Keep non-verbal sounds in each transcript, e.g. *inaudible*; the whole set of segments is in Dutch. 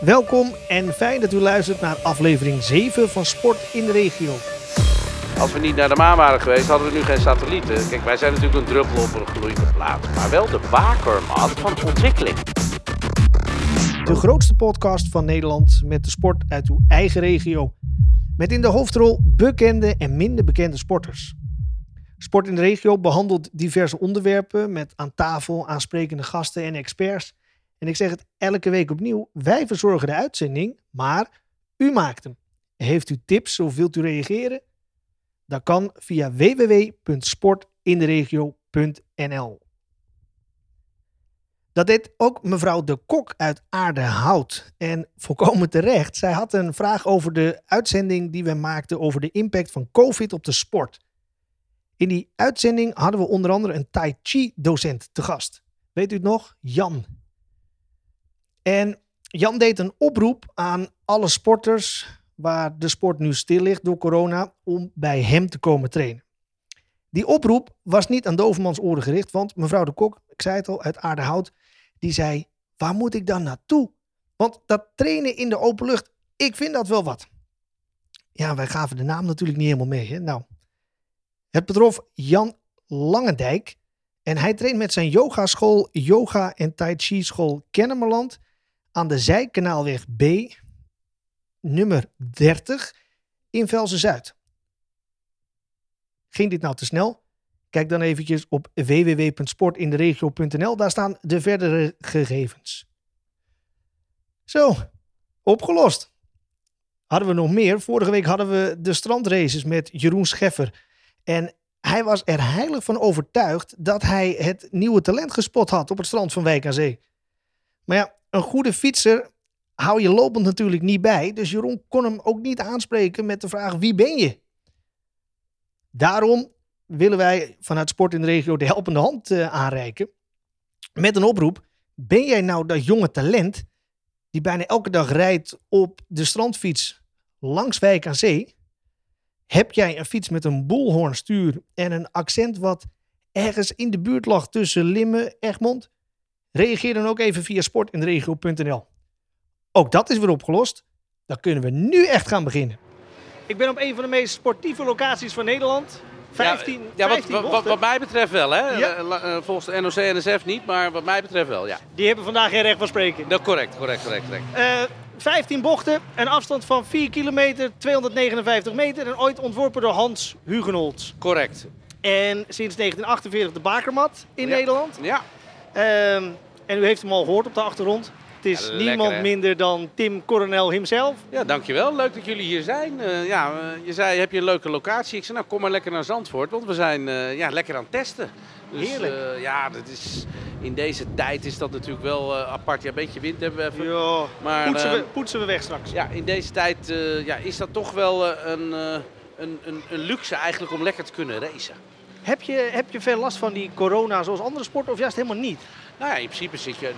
Welkom en fijn dat u luistert naar aflevering 7 van Sport in de Regio. Als we niet naar de maan waren geweest, hadden we nu geen satellieten. Kijk, wij zijn natuurlijk een druppel op een gloeiende plaat. Maar wel de bakermat van ontwikkeling. De grootste podcast van Nederland met de sport uit uw eigen regio. Met in de hoofdrol bekende en minder bekende sporters. Sport in de regio behandelt diverse onderwerpen met aan tafel aansprekende gasten en experts. En ik zeg het elke week opnieuw, wij verzorgen de uitzending, maar u maakt hem. Heeft u tips of wilt u reageren? Dat kan via www.sportinderegio.nl. Dat deed ook mevrouw De Kok uit Aardehout. En volkomen terecht. Zij had een vraag over de uitzending die we maakten over de impact van COVID op de sport. In die uitzending hadden we onder andere een Tai Chi docent te gast. Weet u het nog? Jan. En Jan deed een oproep aan alle sporters waar de sport nu stil ligt door corona om bij hem te komen trainen. Die oproep was niet aan Dovermans oren gericht, want mevrouw de Kok, ik zei het al, uit Aardehout, die zei, waar moet ik dan naartoe? Want dat trainen in de open lucht, ik vind dat wel wat. Ja, wij gaven de naam natuurlijk niet helemaal mee. Hè? Nou, het betrof Jan Langendijk en hij traint met zijn yogaschool Yoga en Tai Chi School Kennemerland aan de Zijkanaalweg B, nummer 30 in Velzen-Zuid. Ging dit nou te snel? Kijk dan eventjes op www.sportinderegio.nl. Daar staan de verdere gegevens. Zo, opgelost. Hadden we nog meer? Vorige week hadden we de strandraces met Jeroen Scheffer. En hij was er heilig van overtuigd dat hij het nieuwe talent gespot had op het strand van Wijk aan Zee. Maar ja, een goede fietser hou je lopend natuurlijk niet bij. Dus Jeroen kon hem ook niet aanspreken met de vraag: wie ben je? Daarom willen wij vanuit Sport in de Regio de helpende hand uh, aanreiken. Met een oproep: ben jij nou dat jonge talent die bijna elke dag rijdt op de strandfiets langs Wijk aan Zee? Heb jij een fiets met een bolhoornstuur en een accent wat ergens in de buurt lag tussen Limmen, Egmond? Reageer dan ook even via sportinderegio.nl. Ook dat is weer opgelost. Dan kunnen we nu echt gaan beginnen. Ik ben op een van de meest sportieve locaties van Nederland. 15, ja, 15 wat, wat, wat, mij betreft wel, hè? Ja. Volgens de NOC en NSF niet, maar wat mij betreft wel, ja. Die hebben vandaag geen recht van spreken. Dat correct, correct, correct. correct. Uh, 15 bochten, een afstand van 4 kilometer, 259 meter en ooit ontworpen door Hans Hugenholz. Correct. En sinds 1948 de bakermat in ja. Nederland. Ja. Um, en u heeft hem al gehoord op de achtergrond. Het is Ja, niemand hè? minder dan Tim Coronel himself. Ja, dankjewel. Leuk dat jullie hier zijn. Eh, ja, eh, je zei, heb je een leuke locatie? Ik zei, nou kom maar lekker naar Zandvoort, want we zijn eh, ja, lekker aan het testen. Dus, Heerlijk. eh, ja, dat is, in deze tijd is dat natuurlijk wel apart. Ja, een beetje wind hebben we even. Ja, Maar, poetsen, we, poetsen we weg straks. Ja, in deze tijd eh, ja, is dat toch wel een, eh, een, een, een luxe eigenlijk om lekker te kunnen racen. Heb, je, heb je veel last van die corona zoals andere sporten of juist helemaal niet? Nou ja, in principe zit je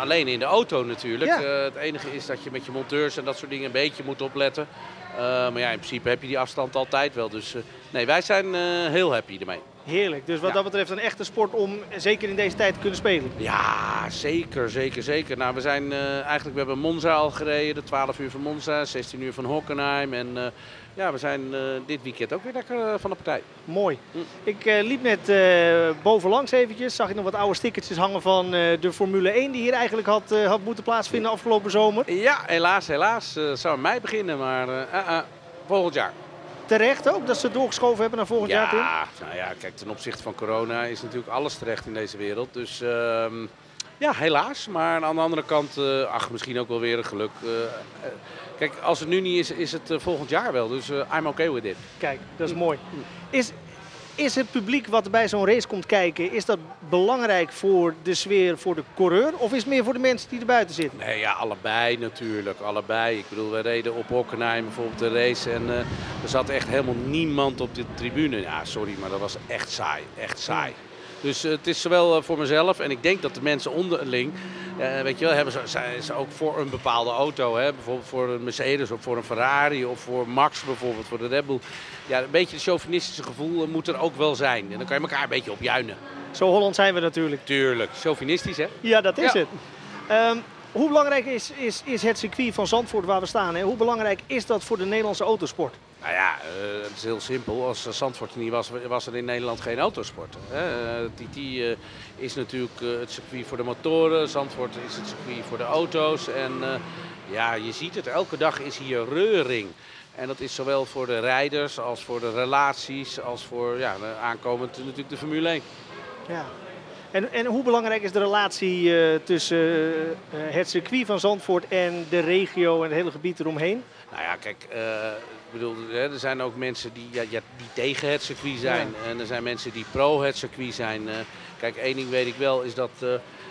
alleen in de auto natuurlijk. Ja. Eh, het enige is dat je met je monteurs en dat soort dingen een beetje moet opletten. Eh, maar ja, in principe heb je die afstand altijd wel. Dus eh, nee, wij zijn heel happy ermee. Heerlijk. Dus wat Ja. dat betreft een echte sport om zeker in deze tijd te kunnen spelen. Ja, zeker, zeker, zeker. Nou, we zijn eh, eigenlijk, we hebben Monza al gereden, de 12 uur van Monza, 16 uur van Hockenheim. En eh, ja, we zijn eh, dit weekend ook weer lekker van de partij. Mooi. Hm. Ik liep net bovenlangs eventjes. Zag ik nog wat oude stickertjes hangen van de Formule 1 die hier eigenlijk had, had moeten plaatsvinden afgelopen zomer. Ja, helaas, helaas. zou in mei beginnen, maar volgend jaar. Terecht ook dat ze doorgeschoven hebben naar volgend jaar toe. Ja, nou ja, kijk, ten opzichte van corona is natuurlijk alles terecht in deze wereld. Dus ehm, ja, helaas. Maar aan de andere kant, eh, ach, misschien ook wel weer een geluk. Eh, eh, kijk, als het nu niet is, is het volgend jaar wel. Dus I'm okay with it. Kijk, dat is mooi. Is, is het publiek wat bij zo'n race komt kijken, is dat belangrijk voor de sfeer voor de coureur? Of is het meer voor de mensen die er buiten zitten? Nee, ja, allebei natuurlijk. Allebei. Ik bedoel, we reden op Hockenheim bijvoorbeeld de race. En eh, er zat echt helemaal niemand op de tribune. Ja, sorry, maar dat was echt saai. Echt saai. Dus eh, het is zowel eh, voor mezelf en ik denk dat de mensen onderling, eh, weet je wel, hebben ze, zijn ze ook voor een bepaalde auto. Hè? Bijvoorbeeld voor een Mercedes of voor een Ferrari of voor Max bijvoorbeeld, voor de Red Bull. Ja, een beetje het chauvinistische gevoel eh, moet er ook wel zijn. En dan kan je elkaar een beetje op juinen. Zo Holland zijn we natuurlijk. Tuurlijk, chauvinistisch hè? Ja, dat is Ja. het. Ehm, hoe belangrijk is, is, is het circuit van Zandvoort waar we staan? Hè? Hoe belangrijk is dat voor de Nederlandse autosport? Nou ja, uh, het is heel simpel. Als Zandvoort niet was, was er in Nederland geen autosport. Hè? TT uh, is natuurlijk het circuit voor de motoren. Zandvoort is het circuit voor de auto's. En ja, je ziet het, elke dag is hier reuring. En dat is zowel voor de rijders als voor de relaties, als voor ja, aankomend natuurlijk de Formule 1. Ja. En, en hoe belangrijk is de relatie tussen het circuit van Zandvoort en de regio en het hele gebied eromheen? Nou ja, kijk, bedoel, er zijn ook mensen die, ja, die tegen het circuit zijn. Ja. En er zijn mensen die pro het circuit zijn. kijk, één ding weet ik wel, is dat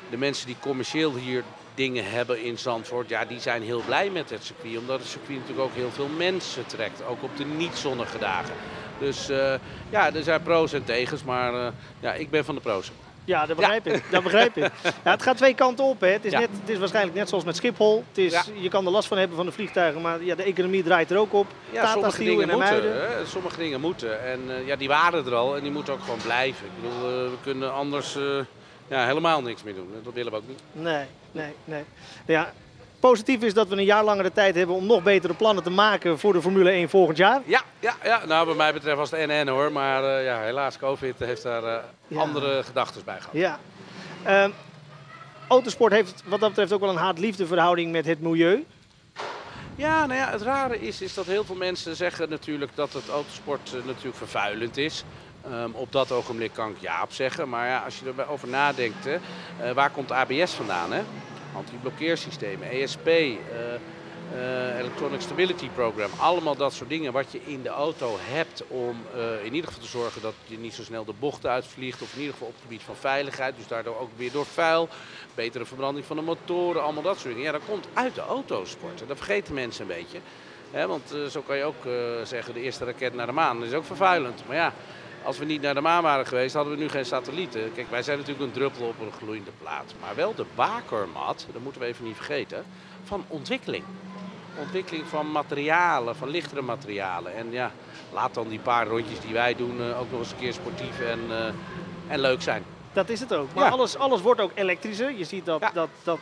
de mensen die commercieel hier dingen hebben in Zandvoort, ja, die zijn heel blij met het circuit. Omdat het circuit natuurlijk ook heel veel mensen trekt, ook op de niet-zonnige dagen. Dus uh, ja, er zijn pro's en tegens, maar uh, ja, ik ben van de pro's. Ja, dat begrijp ik. Dat begrijp ik. Ja, het gaat twee kanten op. Hè. Het, is net, het is waarschijnlijk net zoals met Schiphol. Het is, Je kan er last van hebben van de vliegtuigen, maar ja, de economie draait er ook op. Ja, sommige dingen moeten. Hè. Sommige dingen moeten. En uh, ja, die waren er al en die moeten ook gewoon blijven. Ik bedoel, we kunnen anders ja, helemaal niks meer doen. Dat willen we ook niet. Nee, nee, nee. Ja, positief is dat we een jaar langere tijd hebben om nog betere plannen te maken voor de Formule 1 volgend jaar. Ja, ja, ja. nou wat mij betreft was het NN hoor. Maar uh, ja, helaas, COVID heeft daar uh, ja. andere gedachten bij gehad. Ja. Uh, autosport heeft wat dat betreft ook wel een haat-liefde verhouding met het milieu. Ja, nou ja, het rare is, is dat heel veel mensen zeggen natuurlijk dat het autosport uh, natuurlijk vervuilend is. Um, op dat ogenblik kan ik ja op zeggen. Maar ja, als je erover nadenkt, hè, uh, waar komt ABS vandaan? Hè? Anti-blokkeersystemen, ESP, uh, uh, Electronic Stability Program. Allemaal dat soort dingen wat je in de auto hebt om in ieder geval te zorgen dat je niet zo snel de bochten uitvliegt. Of in ieder geval op het gebied van veiligheid. Dus daardoor ook weer door vuil. Betere verbranding van de motoren, allemaal dat soort dingen. Ja, dat komt uit de autosport. Dat vergeten mensen een beetje. Want zo kan je ook zeggen, de eerste raket naar de maan dat is ook vervuilend. Maar ja, als we niet naar de maan waren geweest, hadden we nu geen satellieten. Kijk, wij zijn natuurlijk een druppel op een gloeiende plaat. Maar wel de bakermat, dat moeten we even niet vergeten, van ontwikkeling. Ontwikkeling van materialen, van lichtere materialen. En ja, laat dan die paar rondjes die wij doen uh, ook nog eens een keer sportief en, uh, en leuk zijn. Dat is het ook. Maar ja. alles, alles wordt ook elektrischer. Je ziet dat, ja. dat, dat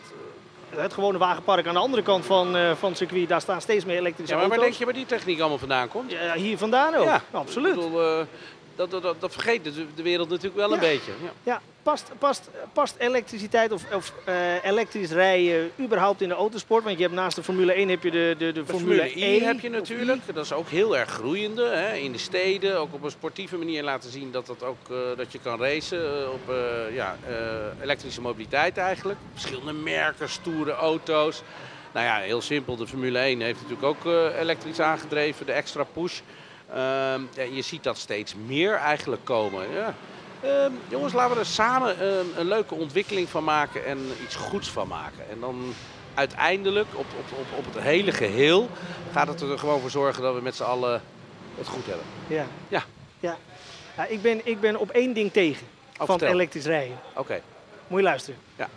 het gewone wagenpark aan de andere kant van, uh, van het circuit, daar staan steeds meer elektrische ja, maar auto's. waar denk je waar die techniek allemaal vandaan komt? Ja, hier vandaan ook, ja. absoluut. Ik bedoel, dat, dat, dat, vergeet de, wereld natuurlijk wel een beetje. Ja, ja past, past, past elektriciteit of, of uh, elektrisch rijden überhaupt in de autosport? Want je hebt naast de Formule 1 heb je de, de, de, de Formule, Formule E. heb je natuurlijk. Dat is ook heel erg groeiende. Hè, in de steden, ook op een sportieve manier laten zien dat, dat, ook, uh, dat je kan racen op uh, ja, elektrische mobiliteit eigenlijk. Verschillende merken, stoere auto's. Nou ja, heel simpel. De Formule 1 heeft natuurlijk ook elektrisch aangedreven, de extra push. Um, ja, je ziet dat steeds meer eigenlijk komen. Ja. Um, jongens, laten we er samen um, een leuke ontwikkeling van maken en iets goeds van maken. En dan uiteindelijk, op, op, op, op het hele geheel, gaat het er gewoon voor zorgen dat we met z'n allen het goed hebben. Ja. Ja. ja. ja ik, ben, ik ben op één ding tegen oh, van elektrisch rijden. Oké. Okay. Moet je luisteren. Ja.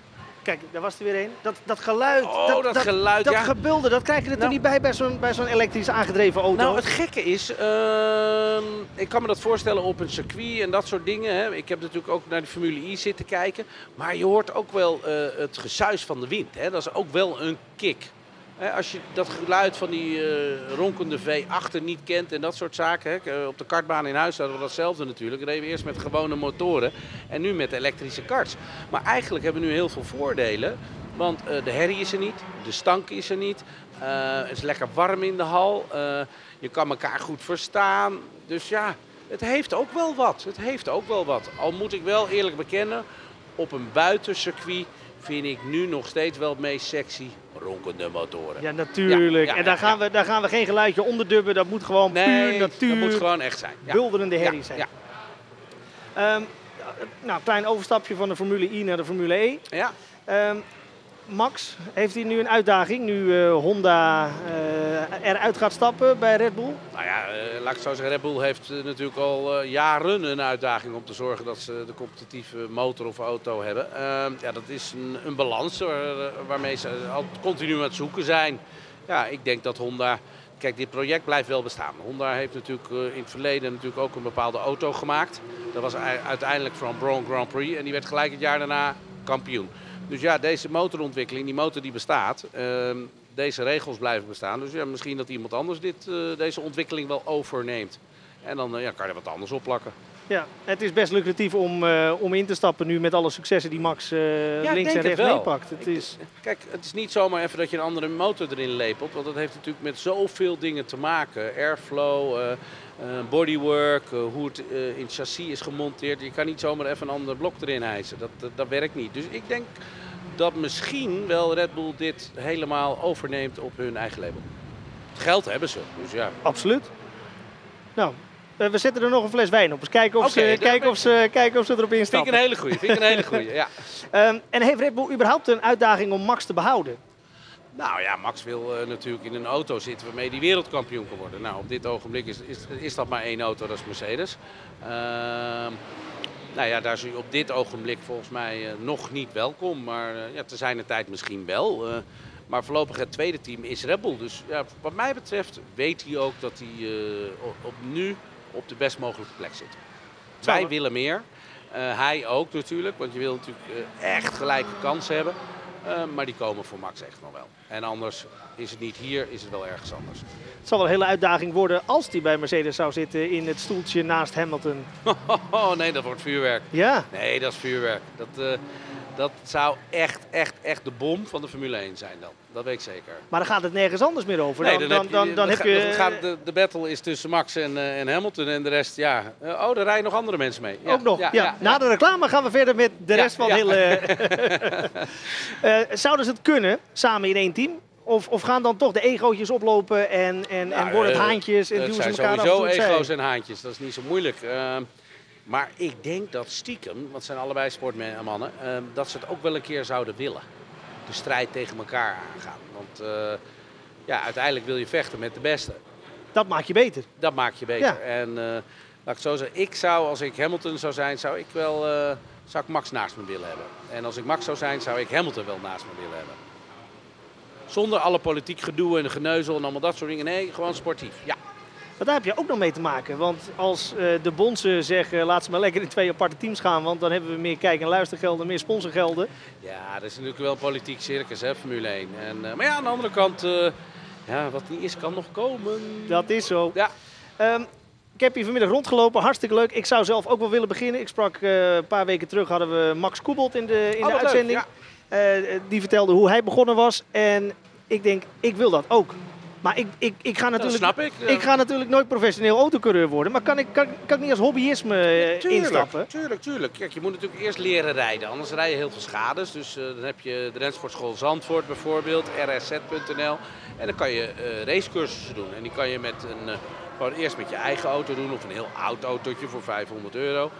Kijk, daar was er weer een. Dat, dat geluid, oh, dat, dat, dat geluid, dat ja. gebulde, dat krijg je er nou, niet bij bij zo'n bij zo'n elektrisch aangedreven auto? Nou, het gekke is, uh, ik kan me dat voorstellen op een circuit en dat soort dingen. Hè. Ik heb natuurlijk ook naar de Formule I zitten kijken. Maar je hoort ook wel uh, het gesuis van de wind. Hè. Dat is ook wel een kick. Als je dat geluid van die uh, ronkende V8 niet kent en dat soort zaken. Hè. Op de kartbaan in huis hadden we datzelfde natuurlijk. We reden eerst met gewone motoren en nu met elektrische karts. Maar eigenlijk hebben we nu heel veel voordelen. Want uh, de herrie is er niet, de stank is er niet. Het is lekker warm in de hal. Je kan elkaar goed verstaan. Dus ja, het heeft ook wel wat. Het heeft ook wel wat. Al moet ik wel eerlijk bekennen, op een buitencircuit vind ik nu nog steeds wel het meest sexy ronkende motoren. Ja, natuurlijk. Ja, ja, en daar, ja, gaan We, daar gaan we geen geluidje onderdubben. Dat moet gewoon nee, puur natuur. dat moet gewoon echt zijn. Bulderende herrie zijn. Ja. Um, nou, klein overstapje van de Formule I naar de Formule E. Ja. Um, Max, heeft hij nu een uitdaging nu uh, Honda uh, eruit gaat stappen bij Red Bull? Nou ja, uh, laat ik zo zeggen, Red Bull heeft natuurlijk al jaren een uitdaging om te zorgen dat ze de competitieve motor of auto hebben. Ehm, ja, dat is een, een balans waar, waarmee ze al continu aan het zoeken zijn. Ja, ik denk dat Honda Kijk, dit project blijft wel bestaan. Honda heeft natuurlijk in het verleden natuurlijk ook een bepaalde auto gemaakt. Dat was uiteindelijk van Brown Grand Prix en die werd gelijk het jaar daarna kampioen. Dus ja, deze motorontwikkeling, die motor die bestaat, ehm, deze regels blijven bestaan. Dus ja, misschien dat iemand anders dit, eh, deze ontwikkeling wel overneemt. En dan eh, ja, kan je er wat anders op plakken. Ja, het is best lucratief om, uh, om in te stappen nu met alle successen die Max uh, ja, links en rechts meepakt. Het is... Kijk, het is niet zomaar even dat je een andere motor erin lepelt. Want dat heeft natuurlijk met zoveel dingen te maken. Airflow, uh, bodywork, hoe het in chassis is gemonteerd. Je kan niet zomaar even een ander blok erin hijsen. Dat, dat, dat werkt niet. Dus ik denk dat misschien wel Red Bull dit helemaal overneemt op hun eigen label. Het geld hebben ze, dus ja. Absoluut. Nou, we zetten er nog een fles wijn op. Dus kijken of, okay, ze, kijken of, ze, kijken of ze erop instappen. Vind ik een hele goeie. Vind ik een hele goeie ja. um, *laughs* en heeft Red Bull überhaupt een uitdaging om Max te behouden? Nou ja, Max wil uh, natuurlijk in een auto zitten waarmee hij wereldkampioen kan worden. Nou, op dit ogenblik is, is, is dat maar één auto, dat is Mercedes. Uh, nou ja, daar is hij op dit ogenblik volgens mij uh, nog niet welkom. Maar ja, te zijn de tijd misschien wel. maar voorlopig het tweede team is Red Bull. Dus ja, wat mij betreft weet hij ook dat hij op, op nu op de best mogelijke plek zitten. Wij willen meer. Hij ook natuurlijk, want je wil natuurlijk echt gelijke kansen hebben. Maar die komen voor Max echt nog wel. En anders is het niet hier, is het wel ergens anders. Het zal wel een hele uitdaging worden als hij bij Mercedes zou zitten in het stoeltje naast Hamilton. *laughs* Oh nee, dat wordt vuurwerk. Ja? Nee, dat is vuurwerk. Dat, dat zou echt, echt, echt de bom van de Formule 1 zijn dan. Dat weet ik zeker. Maar dan gaat het nergens anders meer over. Nee, dan, dan, dan, dan, heb je... Gaat de, de battle is tussen Max en, uh, en Hamilton en de rest, ja. Uh, oh, daar rijden nog andere mensen mee. Ja, Ook nog, ja, ja, Na de reclame gaan we verder met de rest van de hele... uh, zouden ze het kunnen, samen in één team? Of, of gaan dan toch de egootjes oplopen en, en, nou, en worden het haantjes en duwen ze elkaar sowieso ego's en haantjes, dat is niet zo moeilijk. Maar ik denk dat stiekem, want het zijn allebei sportmannen, uh, dat ze het ook wel een keer zouden willen. De strijd tegen elkaar aangaan. Want uh, ja, uiteindelijk wil je vechten met de beste. Dat maakt je beter. Dat maakt je beter. Ja. En uh, laat ik het zo zeggen, ik zou, als ik Hamilton zou zijn, zou ik wel uh, zou ik Max naast me willen hebben. En als ik Max zou zijn, zou ik Hamilton wel naast me willen hebben. Zonder alle politiek gedoe en geneuzel en allemaal dat soort dingen. Nee, gewoon sportief. Ja. Maar daar heb je ook nog mee te maken. Want als uh, de bonzen zeggen, laat ze maar lekker in twee aparte teams gaan. Want dan hebben we meer kijk- en luistergelden, meer sponsorgelden. Ja, dat is natuurlijk wel politiek circus, hè, Formule 1. En, uh, maar ja, aan de andere kant, uh, ja, wat niet is, kan nog komen. Dat is zo. Ja. Um, ik heb hier vanmiddag rondgelopen, hartstikke leuk. Ik zou zelf ook wel willen beginnen. Ik sprak een paar weken terug, hadden we Max Koebold in de, in oh, de uitzending. Ja. die vertelde hoe hij begonnen was. En ik denk, ik wil dat ook. Maar ik, ik, ik, ga natuurlijk, snap ik. ik ga natuurlijk nooit professioneel autocoureur worden. Maar kan ik, kan, kan ik niet als hobbyisme uh, tuurlijk, instappen? Tuurlijk, tuurlijk. Kijk, je moet natuurlijk eerst leren rijden. Anders rij je heel veel schades. Dus uh, dan heb je de Rensportschool Zandvoort bijvoorbeeld, rsz.nl. En dan kan je uh, racecursussen doen. En die kan je met een, gewoon eerst met je eigen auto doen. Of een heel oud autootje voor 500 euro.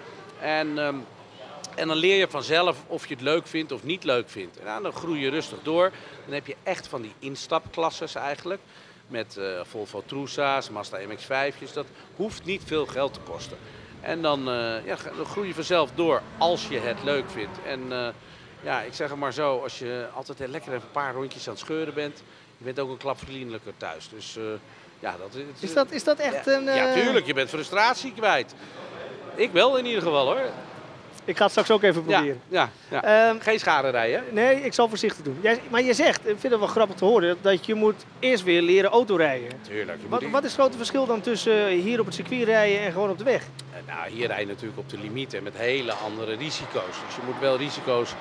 En... Um, en dan leer je vanzelf of je het leuk vindt of niet leuk vindt. En dan groei je rustig door. Dan heb je echt van die instapklasses eigenlijk met uh, Volvo Trusa's, Mazda MX-5'jes. Dat hoeft niet veel geld te kosten. En dan, uh, ja, dan groei je vanzelf door als je het leuk vindt. En uh, ja, ik zeg het maar zo, als je altijd lekker even een paar rondjes aan het scheuren bent, je bent ook een klap vriendelijker thuis. Dus ja, dat is... Is dat, is dat echt ja, een... Ja, tuurlijk. Je bent frustratie kwijt. Ik wel in ieder geval hoor. Ik ga het straks ook even proberen. Ja, ja, ja. Um, Geen schade rijden. Nee, ik zal voorzichtig doen. Jij, maar je zegt, ik vind het wel grappig te horen, dat je moet eerst weer leren autorijden. Tuurlijk. Wat, wat, is het grote verschil dan tussen hier op het circuit rijden en gewoon op de weg? Nou, hier rij je natuurlijk op de limiet en met hele andere risico's. Dus je moet wel risico's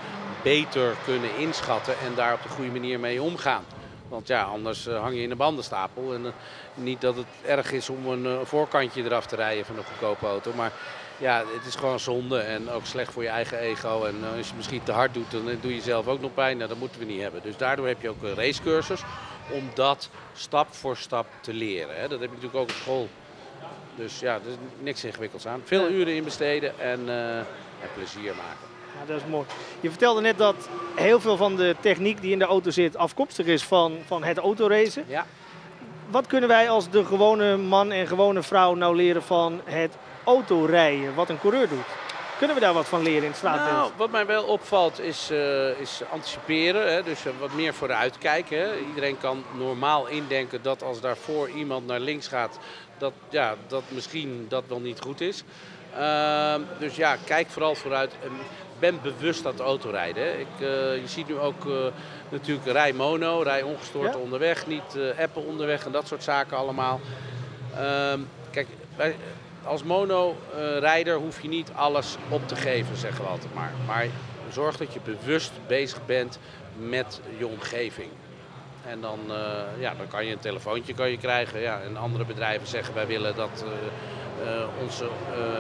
beter kunnen inschatten en daar op de goede manier mee omgaan. Want ja, anders uh, hang je in een bandenstapel. En uh, niet dat het erg is om een uh, voorkantje eraf te rijden van een goedkope auto. Maar ja, het is gewoon zonde en ook slecht voor je eigen ego. En als je misschien te hard doet, dan doe je jezelf ook nog pijn. Nou, dat moeten we niet hebben. Dus daardoor heb je ook een racecursus om dat stap voor stap te leren. Hè. Dat heb je natuurlijk ook op school. Dus ja, er is niks ingewikkelds aan. Veel uren in besteden en, uh, en plezier maken. Ja, dat is mooi. Je vertelde net dat heel veel van de techniek die in de auto zit afkomstig is van, van het autoracen. Ja. Wat kunnen wij als de gewone man en gewone vrouw nou leren van het autorijden, wat een coureur doet? Kunnen we daar wat van leren in het straatbeeld? Nou, wat mij wel opvalt is, uh, is anticiperen. Hè? Dus uh, wat meer vooruit kijken. Hè? Iedereen kan normaal indenken dat als daarvoor iemand naar links gaat, dat, ja, dat misschien dat wel niet goed is. Uh, dus ja, kijk vooral vooruit. Ben bewust aan het autorijden. Hè. Ik, eh, je ziet nu ook natuurlijk rij mono, rij ongestoord onderweg, niet appen onderweg en dat soort zaken allemaal. Ehm, kijk, bij, als mono-rijder hoef je niet alles op te geven, zeggen we altijd maar. Maar zorg dat je bewust bezig bent met je omgeving. En dan, uh, ja, dan kan je een telefoontje kan je krijgen. Ja, en andere bedrijven zeggen wij willen dat uh, uh, onze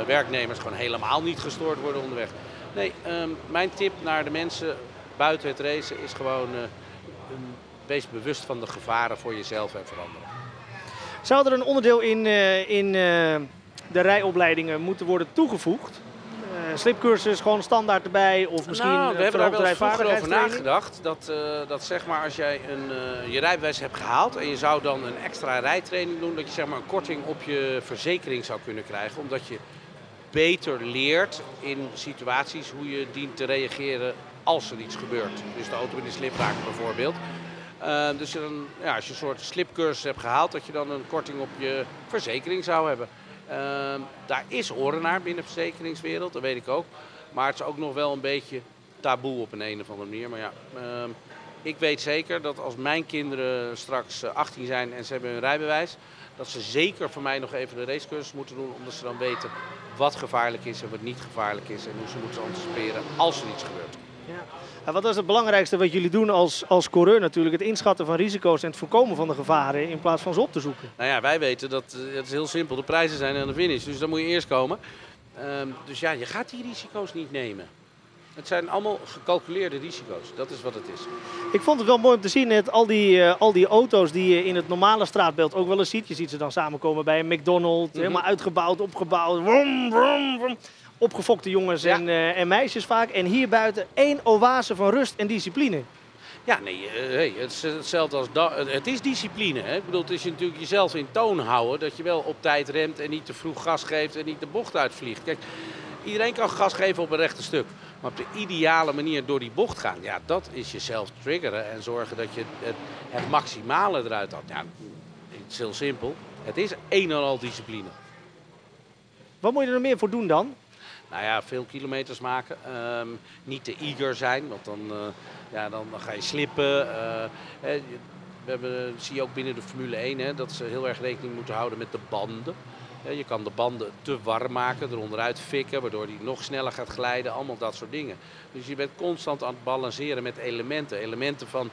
werknemers gewoon helemaal niet gestoord worden onderweg. Nee, um, mijn tip naar de mensen buiten het racen is gewoon wees bewust van de gevaren voor jezelf en voor anderen. Zou er een onderdeel in, in de rijopleidingen moeten worden toegevoegd? Uh, slipcursus gewoon standaard erbij? Of misschien nou, we hebben daar wel vroeger over nagedacht. Dat, uh, dat zeg maar als jij een, uh, je rijbewijs hebt gehaald en je zou dan een extra rijtraining doen, dat je zeg maar een korting op je verzekering zou kunnen krijgen. Omdat je beter leert in situaties hoe je dient te reageren als er iets gebeurt. Dus de auto in de slip bijvoorbeeld. dus dan, ja, als je een soort slipcursus hebt gehaald, dat je dan een korting op je verzekering zou hebben. Uh, daar is oren naar binnen de verzekeringswereld, dat weet ik ook. Maar het is ook nog wel een beetje taboe op een, een of andere manier. Maar ja, uh, ik weet zeker dat als mijn kinderen straks 18 eh, zijn en ze hebben hun rijbewijs, dat ze zeker voor mij nog even de racecursus moeten doen, omdat ze dan weten wat gevaarlijk is en wat niet gevaarlijk is en hoe ze moeten anticiperen als er iets gebeurt. Ja. Wat is het belangrijkste wat jullie doen als, als coureur natuurlijk? Het inschatten van risico's en het voorkomen van de gevaren in plaats van ze op te zoeken. Nou ja, wij weten dat eh, het is heel simpel. De prijzen zijn aan de finish, dus dan moet je eerst komen. Um, dus ja, je gaat die risico's niet nemen. Het zijn allemaal gecalculeerde risico's. Dat is wat het is. Ik vond het wel mooi om te zien, net al die, uh, al die auto's die je in het normale straatbeeld ook wel eens ziet. Je ziet ze dan samenkomen bij een McDonald's, mm -hmm. helemaal uitgebouwd, opgebouwd. Vroom, vroom, vroom opgefokte jongens ja. en, uh, en, meisjes vaak. En hier buiten één oase van rust en discipline. Ja, nee, hey, het is hetzelfde als het is discipline. Hè? Ik bedoel, het is natuurlijk jezelf in toon houden dat je wel op tijd remt en niet te vroeg gas geeft en niet de bocht uitvliegt. Kijk, iedereen kan gas geven op een rechte stuk. Maar op de ideale manier door die bocht gaan, ja, dat is jezelf triggeren en zorgen dat je het, het maximale eruit haalt. Ja, het is heel simpel. Het is een en al discipline. Wat moet je er nog meer voor doen dan? Nou ja, veel kilometers maken. Um, niet te eager zijn, want dan, uh, ja, dan, ga je slippen. Uh, we hebben, zie je ook binnen de Formule 1 hè, dat ze heel erg rekening moeten houden met de banden. Je kan de banden te warm maken, eronderuit fikken, waardoor die nog sneller gaat glijden. Allemaal dat soort dingen. Dus je bent constant aan het balanceren met elementen. Elementen van,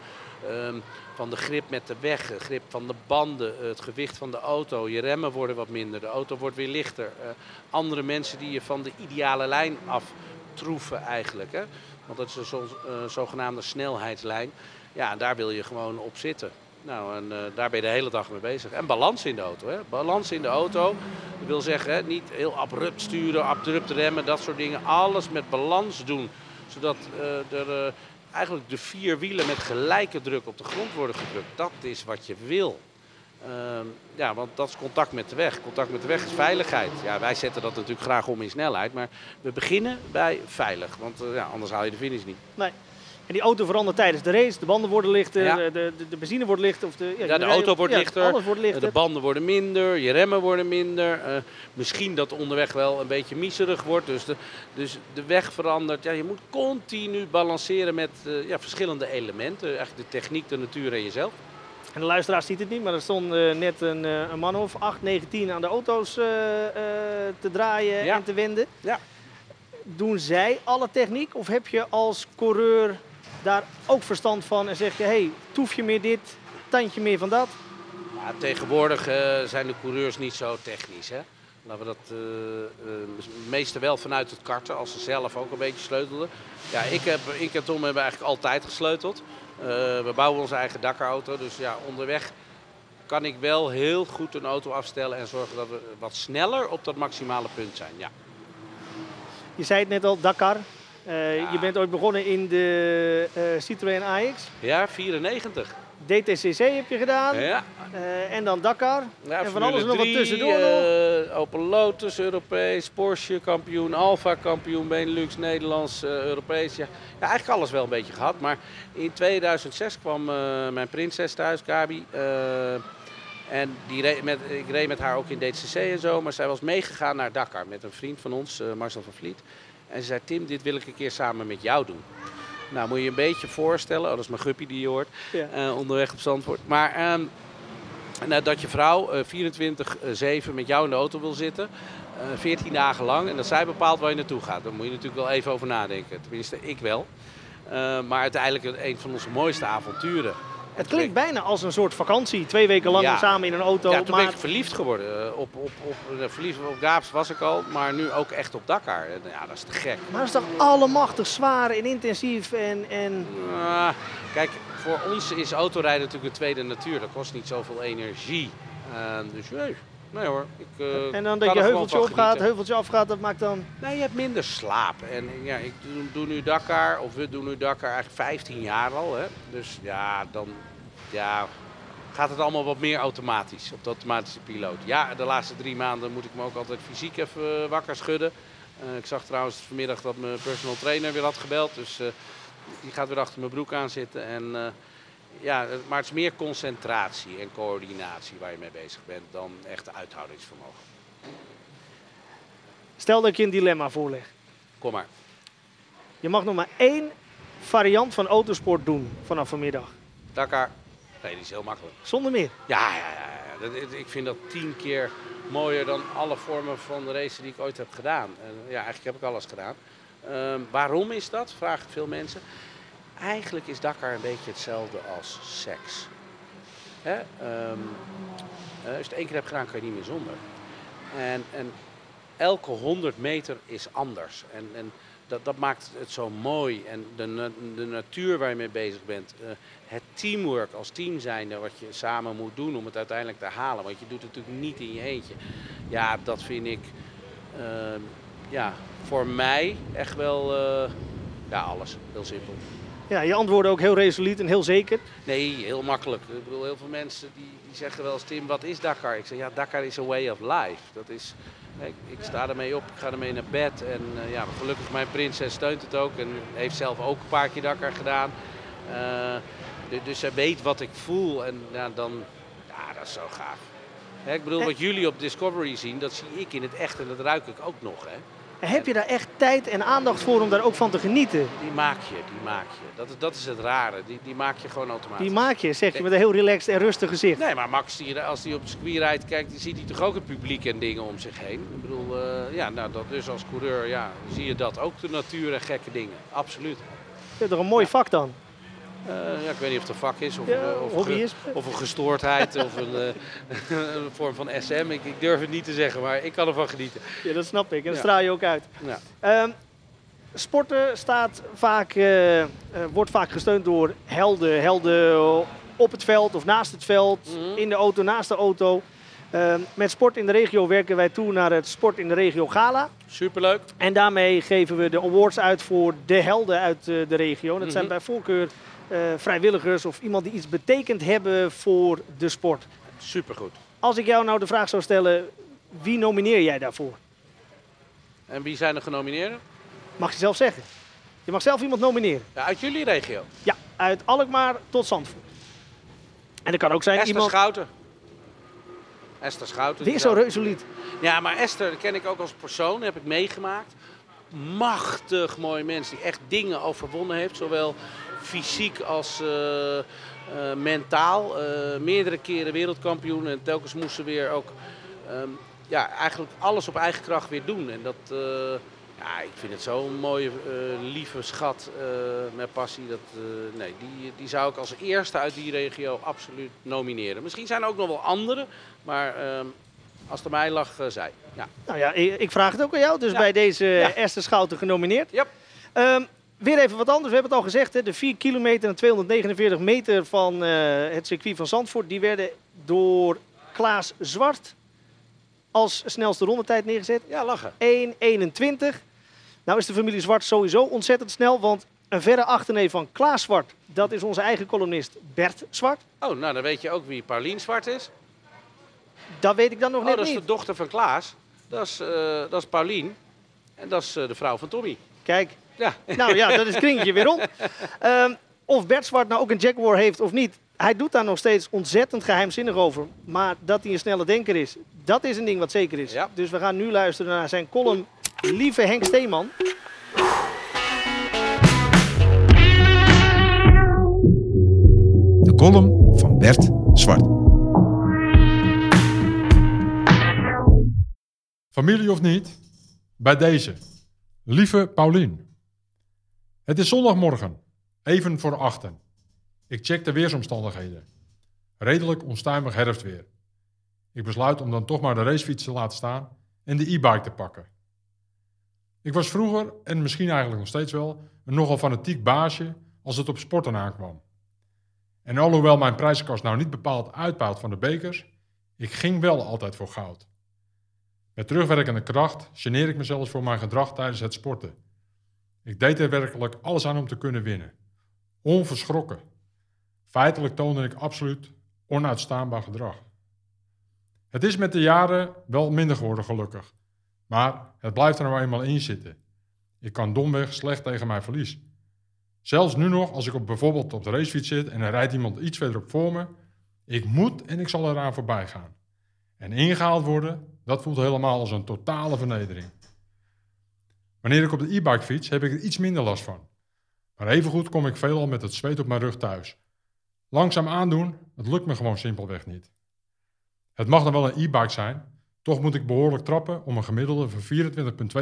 um, van de grip met de weg, de grip van de banden, het gewicht van de auto. Je remmen worden wat minder, de auto wordt weer lichter. Uh, andere mensen die je van de ideale lijn aftroeven eigenlijk. Hè? Want dat is een zo, uh, zogenaamde snelheidslijn. Ja, daar wil je gewoon op zitten. Nou, en daar ben je de hele dag mee bezig. En balans in de auto. Hè? Balans in de auto. Dat wil zeggen, hè, niet heel abrupt sturen, abrupt remmen, dat soort dingen. Alles met balans doen. Zodat er eigenlijk de vier wielen met gelijke druk op de grond worden gedrukt. Dat is wat je wil. Uh, ja, want dat is contact met de weg. Contact met de weg is veiligheid. Ja, wij zetten dat natuurlijk graag om in snelheid. Maar we beginnen bij veilig. Want ja, anders haal je de finish niet. Nee. En die auto verandert tijdens de race. De banden worden lichter, ja. de, de, de, benzine wordt lichter. Of de, ja, ja de auto wordt, ja, lichter, alles wordt lichter. De banden worden minder, je remmen worden minder. Uh, misschien dat onderweg wel een beetje miserig wordt. Dus de, dus de weg verandert. Ja, je moet continu balanceren met uh, ja, verschillende elementen. Eigenlijk de techniek, de natuur en jezelf. En de luisteraar ziet het niet, maar er stond uh, net een, een, man of 8, 9, 10 aan de auto's te draaien en te wenden. Ja. Doen zij alle techniek of heb je als coureur daar ook verstand van en zeg je, hey, toefje meer dit, tandje meer van dat? Ja, tegenwoordig uh, zijn de coureurs niet zo technisch. Hè? Laten we dat uh, uh, meeste wel vanuit het karten, als ze zelf ook een beetje sleutelden. Ja, ik, heb, ik en Tom hebben eigenlijk altijd gesleuteld. we bouwen onze eigen Dakar-auto, dus ja, onderweg kan ik wel heel goed een auto afstellen en zorgen dat we wat sneller op dat maximale punt zijn. Ja. Je zei het net al, Dakar. Ja. Je bent ooit begonnen in de uh, Citroën AX. Ja, 94. DTCC heb je gedaan. Ja. Uh, en dan Dakar. Ja, en van alles nog wat tussendoor. Opel Lotus, Europees, Porsche kampioen, Alfa kampioen, Benelux, Nederlands, Europees. Ja. ja, eigenlijk alles wel een beetje gehad. Maar in 2006 kwam mijn prinses thuis, Gabi. en die reed met, ik reed met haar ook in DTCC en zo. Maar zij was meegegaan naar Dakar met een vriend van ons, Marcel van Vliet. En ze zei, Tim, dit wil ik een keer samen met jou doen. Nou, moet je je een beetje voorstellen. Oh, dat is mijn guppy die je hoort. Ja. eh, onderweg op Zandvoort. Maar ehm, nou, dat je vrouw eh 24-7 met jou in de auto wil zitten. eh 14 dagen lang. En dat zij bepaalt waar je naartoe gaat. Daar moet je natuurlijk wel even over nadenken. Tenminste, ik wel. Eh, maar uiteindelijk een van onze mooiste avonturen. Het klinkt bijna als een soort vakantie. Twee weken lang Ja. samen in een auto. Ja, toen ben ik verliefd geworden. Eh, op, op, op, eh, verliefd op Gaaps was ik al, maar nu ook echt op Dakar. En, Ja, dat is te gek. Maar het is toch allemachtig zwaar en intensief en... en... Ah, kijk, voor ons is autorijden natuurlijk een tweede natuur. Dat kost niet zoveel energie. Eh, dus nee, nee hoor. Ik, eh, En dan dat je heuveltje opgaat, heuveltje afgaat, dat maakt dan... Nee, je hebt minder slaap. En ja, ik doe, doe nu Dakar, of we doen nu Dakar eigenlijk 15 jaar al. Hè. Dus ja, dan ja, gaat het allemaal wat meer automatisch, op de automatische piloot. Ja, de laatste drie maanden moet ik me ook altijd fysiek even wakker schudden. Eh, ik zag trouwens vanmiddag dat mijn personal trainer weer had gebeld. Dus eh, die gaat weer achter mijn broek aan zitten. En, eh, ja, eh, maar het is meer concentratie en coördinatie waar je mee bezig bent dan echt uithoudingsvermogen. Stel dat ik je een dilemma voorleg. Kom maar. Je mag nog maar één variant van autosport doen vanaf vanmiddag. Dakar. Nee, die is heel makkelijk. Zonder meer. Ja, ja, ja. Dat, ik vind dat tien keer mooier dan alle vormen van racen die ik ooit heb gedaan. En, ja, eigenlijk heb ik alles gedaan. Ehm, waarom is dat? Vragen veel mensen. Eigenlijk is Dakar een beetje hetzelfde als seks. Hè? Ehm, eh, als je het één keer hebt gedaan, kan je niet meer zonder. En, en elke 100 meter is anders. En, en dat, dat maakt het zo mooi. En de, de natuur waar je mee bezig bent. eh, het teamwork als team zijnde wat je samen moet doen om het uiteindelijk te halen. Want je doet het natuurlijk niet in je eentje. Ja, dat vind ik ehm, ja, voor mij echt wel eh, ja, alles. Heel simpel. Ja, je antwoordde ook heel resoluut en heel zeker. Nee, heel makkelijk. Ik bedoel, heel veel mensen die, die zeggen wel eens, Tim, wat is Dakar? Ik zeg, ja, Dakar is a way of life. Dat is, ik, ik sta ermee op, ik ga ermee naar bed. En eh, ja, gelukkig mijn prinses steunt het ook en heeft zelf ook een paar keer Dakar gedaan. Eh, du- dus zij weet wat ik voel en ja, dan, ja, dat is zo gaaf. Hè, ik bedoel, wat jullie op Discovery zien, dat zie ik in het echt en dat ruik ik ook nog. Hè. Heb je daar echt tijd en aandacht voor om daar ook van te genieten? Die maak je, die maak je. Dat is, dat is het rare, die, die maak je gewoon automatisch. Die maak je, zeg je, met een heel relaxed en rustig gezicht. Nee, maar Max, die, als hij op het circuit rijdt, kijkt, die ziet hij toch ook het publiek en dingen om zich heen. Ik bedoel, eh, ja, nou, dat dus als coureur ja, zie je dat ook, de natuur en gekke dingen. Absoluut. Dat is toch een mooi vak dan? Eh, ja, ik weet niet of het een vak is of, Ja, eh, of, ge- of een gestoordheid of een, eh, *laughs* een vorm van SM. Ik, ik durf het niet te zeggen, maar ik kan ervan genieten. Ja, dat snap ik. En dat Ja. straal je ook uit. Ja. Ehm, sporten staat vaak, wordt vaak gesteund door helden. Helden op het veld of naast het veld, Mhm. in de auto, naast de auto. Ehm, met Sport in de Regio werken wij toe naar het Sport in de Regio Gala. Superleuk. En daarmee geven we de awards uit voor de helden uit de regio. Dat zijn Mhm. bij voorkeur vrijwilligers of iemand die iets betekend hebben voor de sport. Supergoed. Als ik jou nou de vraag zou stellen, wie nomineer jij daarvoor? En wie zijn er genomineerden? Mag je zelf zeggen. Je mag zelf iemand nomineren. Ja, uit jullie regio. Ja, uit Alkmaar tot Zandvoort. En dat kan ook zijn Esther iemand... Schouten. Esther Schouten. die Weer zo resoluut. Ja, maar Esther ken ik ook als persoon, heb ik meegemaakt. Machtig mooi mens die echt dingen overwonnen heeft, zowel fysiek als eh, eh, mentaal. Eh, meerdere keren wereldkampioen en telkens moest ze weer ook ehm, ja, eigenlijk alles op eigen kracht weer doen. En dat, ja, ik vind het zo'n mooie, lieve schat met passie. Dat, nee, die, die zou ik als eerste uit die regio absoluut nomineren. Misschien zijn er ook nog wel andere, maar ehm, als het aan mij lag, zij. Ja. Nou ja, ik ik vraag het ook aan jou. Dus Ja. bij deze Ja. ja. Esther Schouten genomineerd. Yep. Ehm, weer even wat anders. We hebben het al gezegd. Hè, de 4 kilometer en 249 meter van eh, het circuit van Zandvoort. Die werden door Klaas Zwart als snelste rondetijd neergezet. Ja, lachen. 1.21. Nou is de familie Zwart sowieso ontzettend snel. Want een verre achterneef van Klaas Zwart. Dat is onze eigen columnist Bert Zwart. Oh, nou dan weet je ook wie Paulien Zwart is. Dat weet ik dan nog Oh, net dat is niet. de dochter van Klaas. Dat is, eh, dat is Paulien. En dat is eh, de vrouw van Tommy. Kijk, *laughs* Nou ja, dat is kringetje weer om. Ehm, of Bert Zwart nou ook een Jaguar heeft of niet, hij doet daar nog steeds ontzettend geheimzinnig over. Maar dat hij een snelle denker is, dat is een ding wat zeker is. Dus we gaan nu luisteren naar zijn column Lieve Henk Steeman. De column van Bert Zwart. Familie of niet, bij deze. Lieve Paulien. Het is zondagmorgen, even voor achten. Ik check de weersomstandigheden. Redelijk onstuimig herfstweer. Ik besluit om dan toch maar de racefiets te laten staan en de e-bike te pakken. Ik was vroeger, en misschien eigenlijk nog steeds wel, een nogal fanatiek baasje als het op sporten aankwam. En alhoewel mijn prijzenkast nou niet bepaald uitpaalt van de bekers, ik ging wel altijd voor goud. Met terugwerkende kracht geneer ik mezelf voor mijn gedrag tijdens het sporten. Ik deed er werkelijk alles aan om te kunnen winnen. Onverschrokken. Feitelijk toonde ik absoluut onuitstaanbaar gedrag. Het is met de jaren wel minder geworden, gelukkig. Maar het blijft er nou eenmaal in zitten. Ik kan domweg slecht tegen mijn verlies. Zelfs nu nog, als ik op, bijvoorbeeld op de racefiets zit en er rijdt iemand iets verderop voor me, ik moet en ik zal eraan voorbij gaan. En ingehaald worden, dat voelt helemaal als een totale vernedering. Wanneer ik op de e-bike fiets, heb ik er iets minder last van. Maar evengoed kom ik veelal met het zweet op mijn rug thuis. Langzaam aandoen, het lukt me gewoon simpelweg niet. Het mag dan wel een e-bike zijn, toch moet ik behoorlijk trappen om een gemiddelde van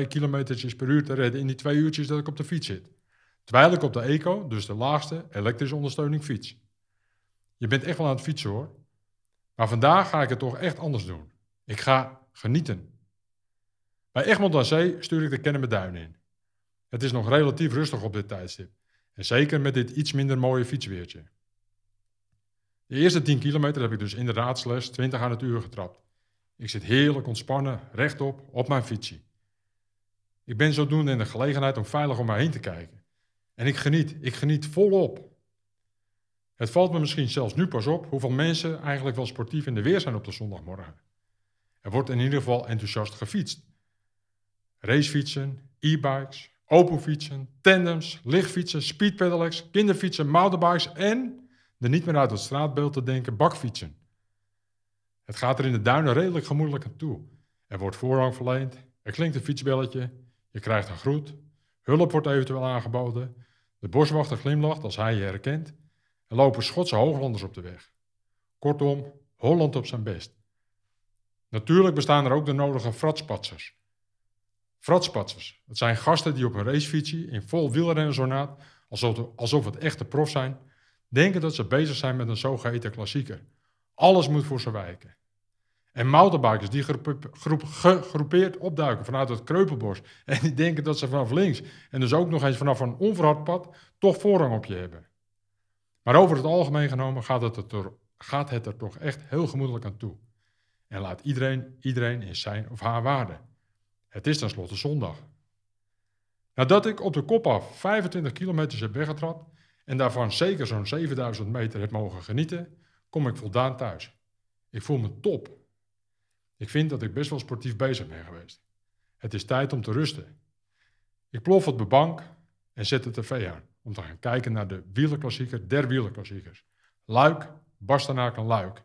24,2 km per uur te redden in die twee uurtjes dat ik op de fiets zit. Terwijl ik op de Eco, dus de laagste elektrische ondersteuning, fiets. Je bent echt wel aan het fietsen hoor. Maar vandaag ga ik het toch echt anders doen. Ik ga genieten. Bij Egmond aan Zee stuur ik de Kennemer Duin in. Het is nog relatief rustig op dit tijdstip. En zeker met dit iets minder mooie fietsweertje. De eerste 10 kilometer heb ik dus inderdaad slechts 20 aan het uur getrapt. Ik zit heerlijk ontspannen, rechtop, op mijn fietsje. Ik ben zodoende in de gelegenheid om veilig om mij heen te kijken. En ik geniet, ik geniet volop. Het valt me misschien zelfs nu pas op hoeveel mensen eigenlijk wel sportief in de weer zijn op de zondagmorgen. Er wordt in ieder geval enthousiast gefietst. Racefietsen, e-bikes, openfietsen, tandems, lichtfietsen, speedpedelecs, kinderfietsen, mountainbikes en, de niet meer uit het straatbeeld te denken, bakfietsen. Het gaat er in de duinen redelijk gemoedelijk aan toe. Er wordt voorrang verleend, er klinkt een fietsbelletje, je krijgt een groet, hulp wordt eventueel aangeboden, de boswachter glimlacht als hij je herkent, er lopen Schotse hooglanders op de weg. Kortom, Holland op zijn best. Natuurlijk bestaan er ook de nodige fratspatsers. Fratspatsers, dat zijn gasten die op een racefietsje in vol wielrennenzonaat, alsof, alsof het echte prof zijn, denken dat ze bezig zijn met een zogeheten klassieker. Alles moet voor ze wijken. En mountainbikers die groep, gegroepeerd opduiken vanuit het Kreupelbos *laughs* en die denken dat ze vanaf links en dus ook nog eens vanaf een onverhard pad toch voorrang op je hebben. Maar over het algemeen genomen gaat het, er, gaat het er toch echt heel gemoedelijk aan toe. En laat iedereen iedereen in zijn of haar waarde. Het is tenslotte zondag. Nadat ik op de kop af 25 kilometer heb weggetrapt en daarvan zeker zo'n 7000 meter heb mogen genieten, kom ik voldaan thuis. Ik voel me top. Ik vind dat ik best wel sportief bezig ben geweest. Het is tijd om te rusten. Ik plof op de bank en zet de tv aan om te gaan kijken naar de wielerklassieker der wielerklassiekers. Luik, Bastenaak en Luik.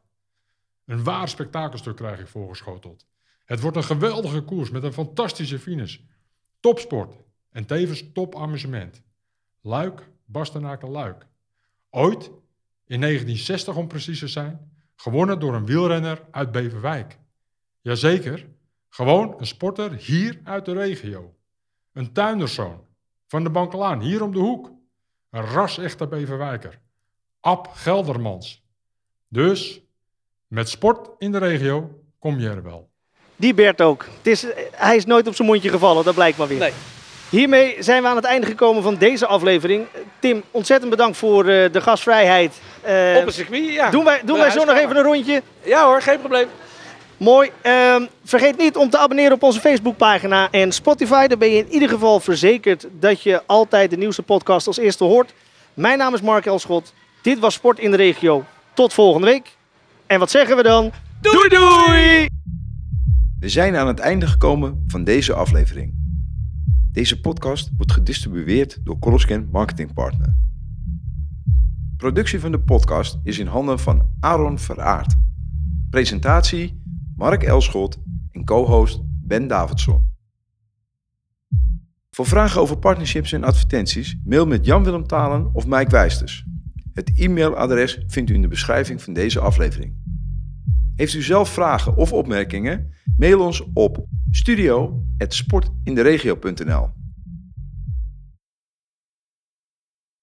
Een waar spektakelstuk krijg ik voorgeschoteld. Het wordt een geweldige koers met een fantastische finish. Topsport en tevens topamusement. Luik, Bastenaak en Luik. Ooit, in 1960 om precies te zijn, gewonnen door een wielrenner uit Beverwijk. Jazeker, gewoon een sporter hier uit de regio. Een tuinderszoon van de Bankelaan, hier om de hoek. Een ras-echte Beverwijker. Ab Geldermans. Dus, met sport in de regio kom je er wel. Die Bert ook. Het is, hij is nooit op zijn mondje gevallen, dat blijkt maar weer. Nee. Hiermee zijn we aan het einde gekomen van deze aflevering. Tim, ontzettend bedankt voor uh, de gastvrijheid. Uh, op het circuit, ja. Doen wij, doen wij zo nog even een rondje? Ja hoor, geen probleem. Mooi. Uh, vergeet niet om te abonneren op onze Facebookpagina en Spotify. Dan ben je in ieder geval verzekerd dat je altijd de nieuwste podcast als eerste hoort. Mijn naam is Mark Elschot. Dit was Sport in de Regio. Tot volgende week. En wat zeggen we dan? Doei doei! We zijn aan het einde gekomen van deze aflevering. Deze podcast wordt gedistribueerd door Coloscan Marketing Partner. Productie van de podcast is in handen van Aaron Veraard. Presentatie Mark Elschot en co-host Ben Davidson. Voor vragen over partnerships en advertenties mail met Jan-Willem Talen of Mike Wijsters. Het e-mailadres vindt u in de beschrijving van deze aflevering. Heeft u zelf vragen of opmerkingen? Mail ons op studio.sportinderegio.nl